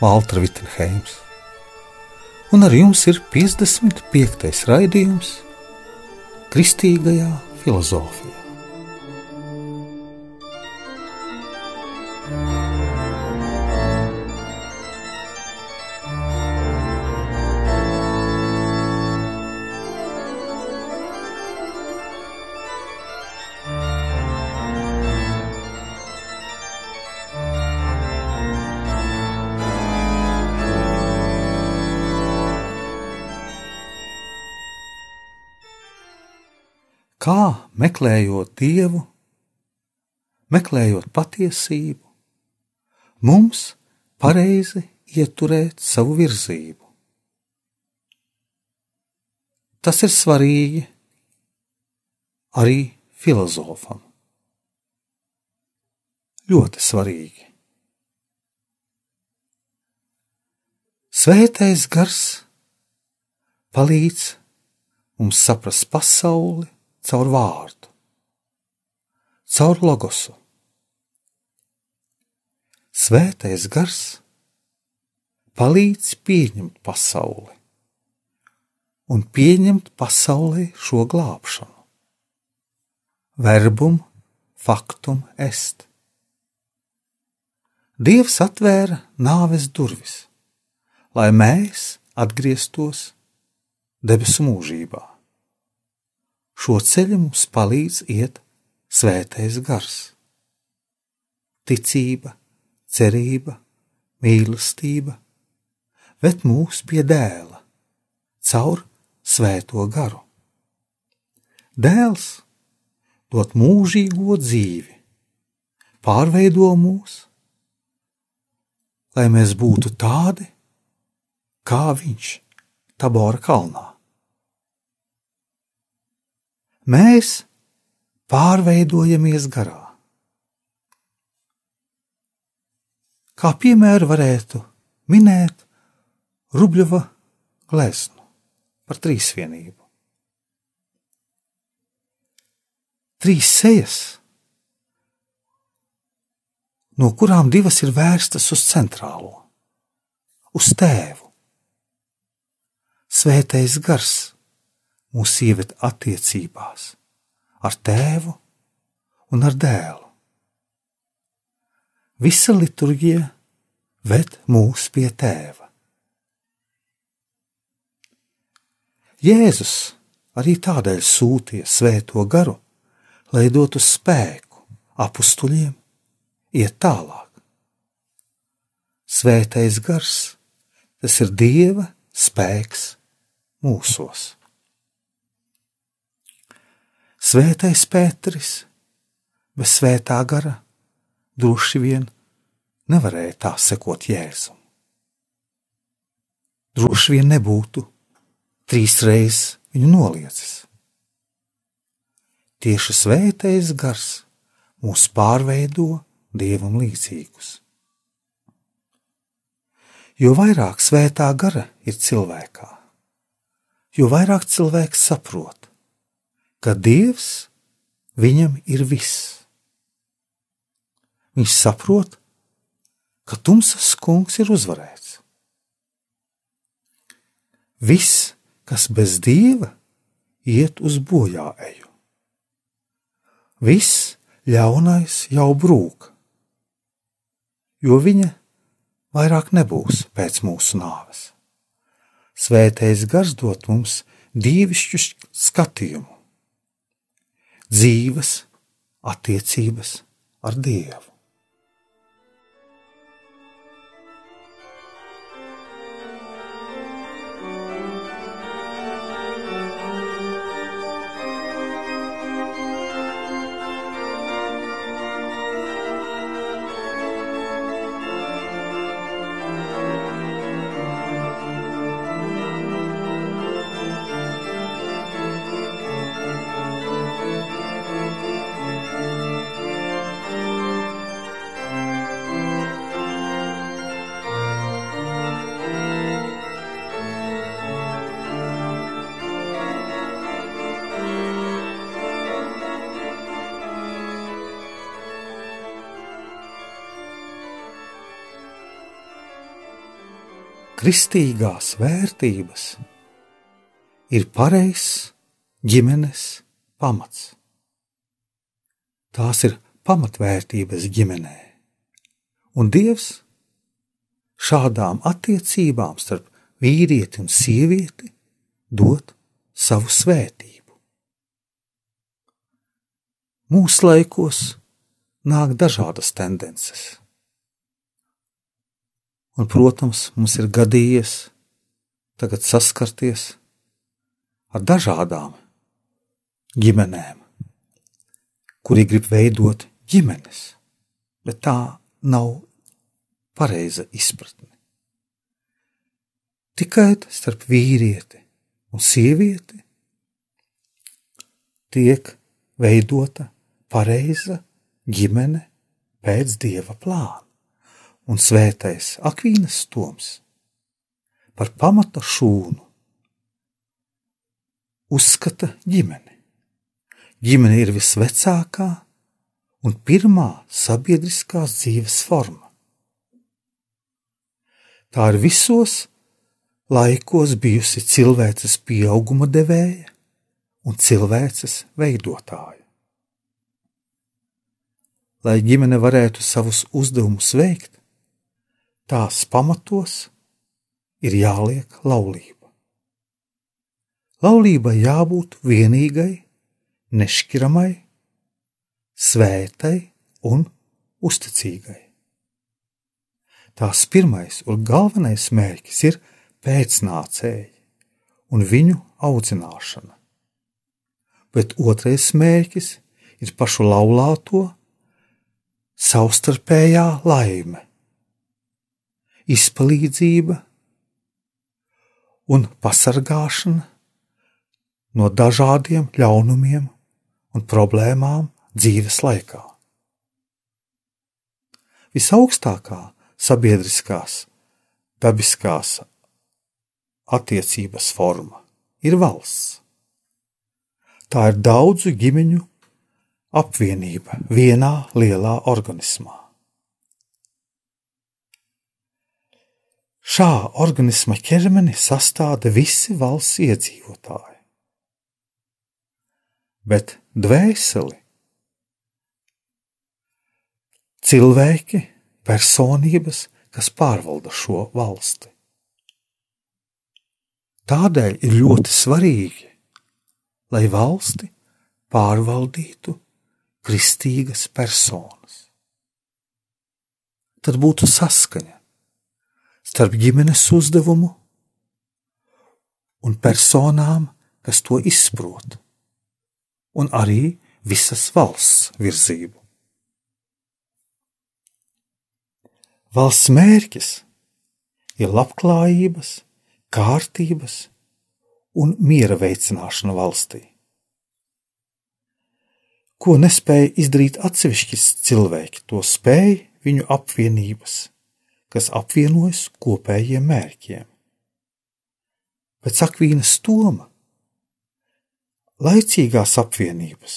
Valtra Vitsenheims, un ar jums ir 55. raidījums Kristīgajā filozofijā. Kā meklējot dievu, meklējot patiesību, mums pareizi ieturēt savu virzību. Tas ir svarīgi arī filozofam. Ļoti svarīgi. Svētais gars palīdz mums saprast pasauli caur vārdu, caur logosu. Svētais gars palīdz pieņemt pasauli un pieņemt pasaulē šo glābšanu. Verbum, faktum est. Dievs atvēra nāves durvis, lai mēs atgrieztos debesu mūžībā. Šo ceļu mums palīdz iet svētais gars. Ticība, cerība, mīlestība ved mūs pie dēla caur svēto garu. Dēls dod mūžīgo dzīvi, pārveido mūs, lai mēs būtu tādi, kā viņš Tabora kalnā mēs pārveidojamies garā. Kā piemēru varētu minēt Rubļova gleznu par trīsvienību. Trīs sejas, no kurām divas ir vērstas uz centrālo, uz tēvu. Svētais gars mūs ieved attiecībās ar tēvu un ar dēlu. Visa liturģija ved mūs pie tēva. Jēzus arī tādēļ sūtīja svēto garu, lai dotu spēku apstuļiem iet tālāk. Svētais gars, tas ir Dieva spēks mūsos. Svētais Pēteris bez svētā gara droši vien nevarēja tā sekot Jēzum. Droši vien nebūtu trīs reizes viņu noliecis. Tieši svētais gars mūs pārveido dievam līdzīgus. Jo vairāk svētā gara ir cilvēkā, jo vairāk cilvēks saprot, ka Dievs viņam ir viss. Viņš saprot, ka tumsas kungs ir uzvarēts. Viss, kas bez dieva, iet uz bojā eju. Viss ļaunais jau brūk, jo viņa vairāk nebūs pēc mūsu nāves. Svētais gars dod mums dievišķu skatījumu dzīves attiecības ar Dievu. Kristīgās vērtības ir pareizs ģimenes pamats. Tās ir pamatvērtības ģimenē. Un Dievs šādām attiecībām starp vīrieti un sievieti dot savu svētību. Mūsdienlaikos nāk dažādas tendences. Un, protams, mums ir gadījies tagad saskarties ar dažādām ģimenēm, kuri grib veidot ģimenes, bet tā nav pareiza izpratne. Tikai starp vīrieti un sievieti tiek veidota pareiza ģimene pēc dieva plāna un svētais Akvīnas Toms par pamata šūnu uzskata ģimeni. Ģimene ir visvecākā un pirmā sabiedriskās dzīves forma. Tā ir visos laikos bijusi cilvēces pieauguma devēja un cilvēces veidotāja. Lai ģimene varētu savus uzdevumus veikt, tās pamatos ir jāliek laulība. Laulībai jābūt vienīgai, nešķiramai, svētai un uzticīgai. Tās pirmais un galvenais mērķis ir pēcnācēji un viņu audzināšana, bet otrais mērķis ir pašu laulāto savstarpējā laime izpalīdzība un pasargāšana no dažādiem ļaunumiem un problēmām dzīves laikā. Visaugstākā sabiedriskās, dabiskās attiecības forma ir valsts. Tā ir daudzu ģimeņu apvienība vienā lielā organismā. Šā organisma ķermeni sastāda visi valsts iedzīvotāji. Bet dvēseli, cilvēki, personības, kas pārvalda šo valsti. Tādēļ ir ļoti svarīgi, lai valsti pārvaldītu kristīgas personas. Tad būtu saskaņa starp ģimenes uzdevumu un personām, kas to izprot, un arī visas valsts virzību. Valsts mērķis ir labklājības, kārtības un miera veicināšana valstī. Ko nespēja izdarīt atsevišķi cilvēki, to spēj viņu apvienības kas apvienojas kopējiem mērķiem. Pēc akvīnas stoma? Laicīgās apvienības,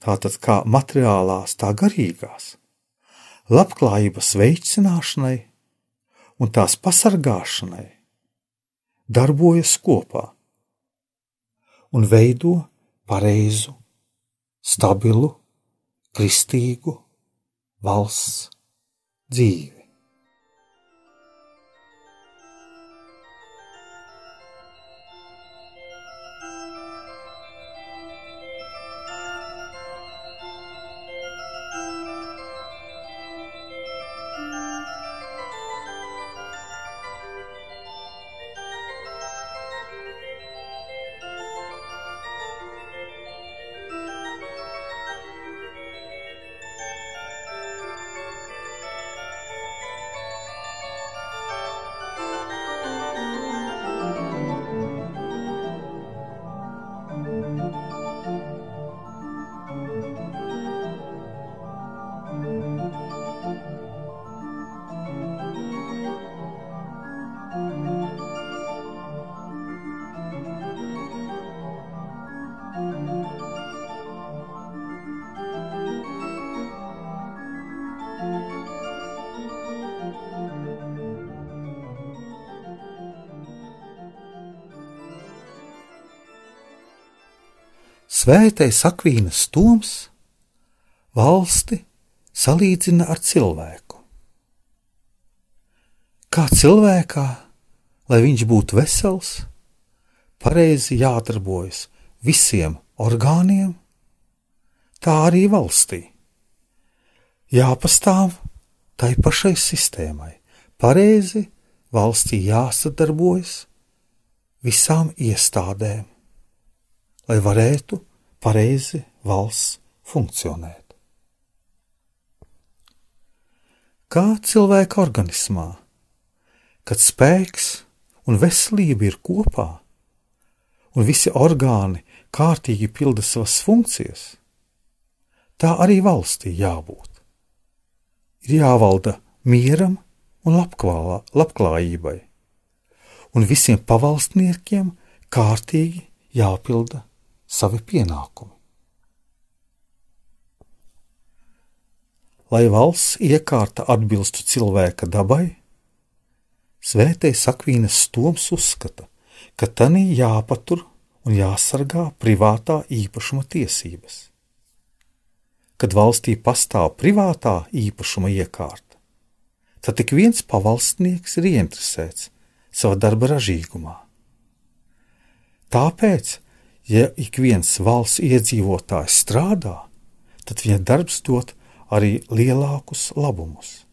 tātad kā materiālās, tā garīgās, labklājības veicināšanai un tās pasargāšanai, darbojas kopā un veido pareizu, stabilu, kristīgu valsts dzīvi. Svētais Akvīnas Toms valsti salīdzina ar cilvēku. Kā cilvēkā, lai viņš būtu vesels, pareizi jādarbojas visiem orgāniem, tā arī valstī. Jāpastāv tai pašai sistēmai, pareizi valstī jāsadarbojas visām iestādēm, lai varētu pareizi valsts funkcionēt. Kā cilvēka organismā, kad spēks un veselība ir kopā, un visi orgāni kārtīgi pilda savas funkcijas, tā arī valstī jābūt. Ir jāvalda mieram un labklā, labklājībai, un visiem pavalstniekiem kārtīgi jāpilda savi pienākumi. Lai valsts iekārta atbilstu cilvēka dabai, Svētais Akvīnas Toms uzskata, ka tanī jāpatur un jāsargā privātā īpašuma tiesības. Kad valstī pastāv privātā īpašuma iekārta, tad tik viens pavalstnieks ir ieinteresēts savā darba ražīgumā. Tāpēc, ja ik viens valsts iedzīvotājs strādā, tad viņa darbs dod arī lielākus labumus.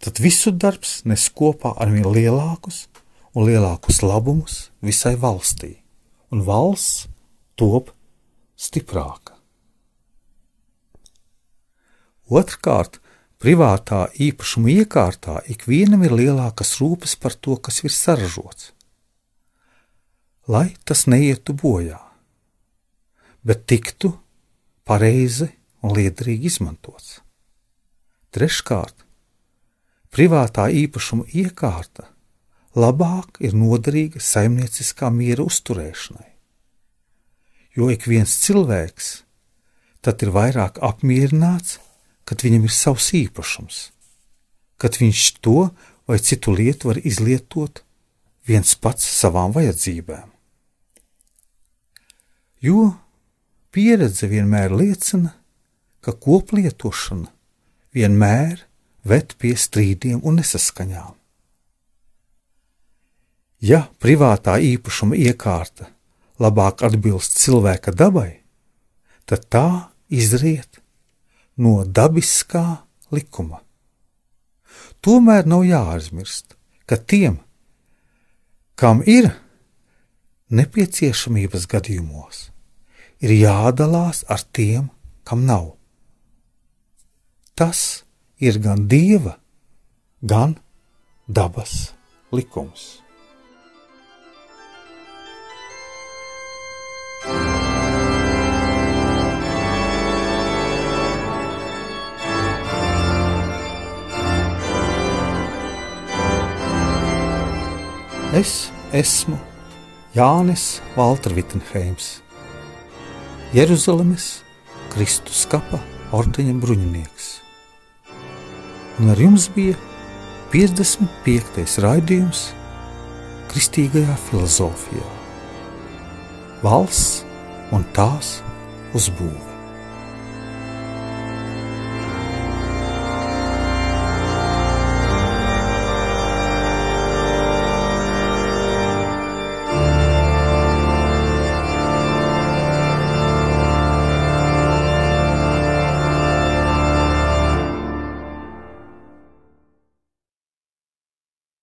Tad visu darbs nes kopā ar vien lielākus un lielākus labumus visai valstī, un valsts top stiprāka. Otrkārt, privātā īpašuma iekārtā ikvienam ir lielākas rūpes par to, kas ir saražots, lai tas neietu bojā, bet tiktu pareizi un liederīgi izmantots. Treškārt, privātā īpašuma iekārta labāk ir noderīga saimnieciskā miera uzturēšanai, jo ik viens cilvēks tad ir vairāk apmierināts, kad viņam ir savs īpašums, kad viņš to vai citu lietu var izlietot viens pats savām vajadzībām. Jo pieredze vienmēr liecina, ka koplietošana vienmēr ved pie strīdiem un nesaskaņām. Ja privātā īpašuma iekārta labāk atbilst cilvēka dabai, tad tā izriet no dabiskā likuma. Tomēr nav jāaizmirst, ka tiem, kam ir nepieciešamības gadījumos, ir jādalās ar tiem, kam nav tas ir gan dieva, gan dabas likums. Es esmu Jānis Valtra Vitsenheims, Jeruzalemes Kristus kapa ordeņa bruņinieks un ar jums bija 55. raidījums Kristīgajā filozofijā - valsts un tās uzbūve.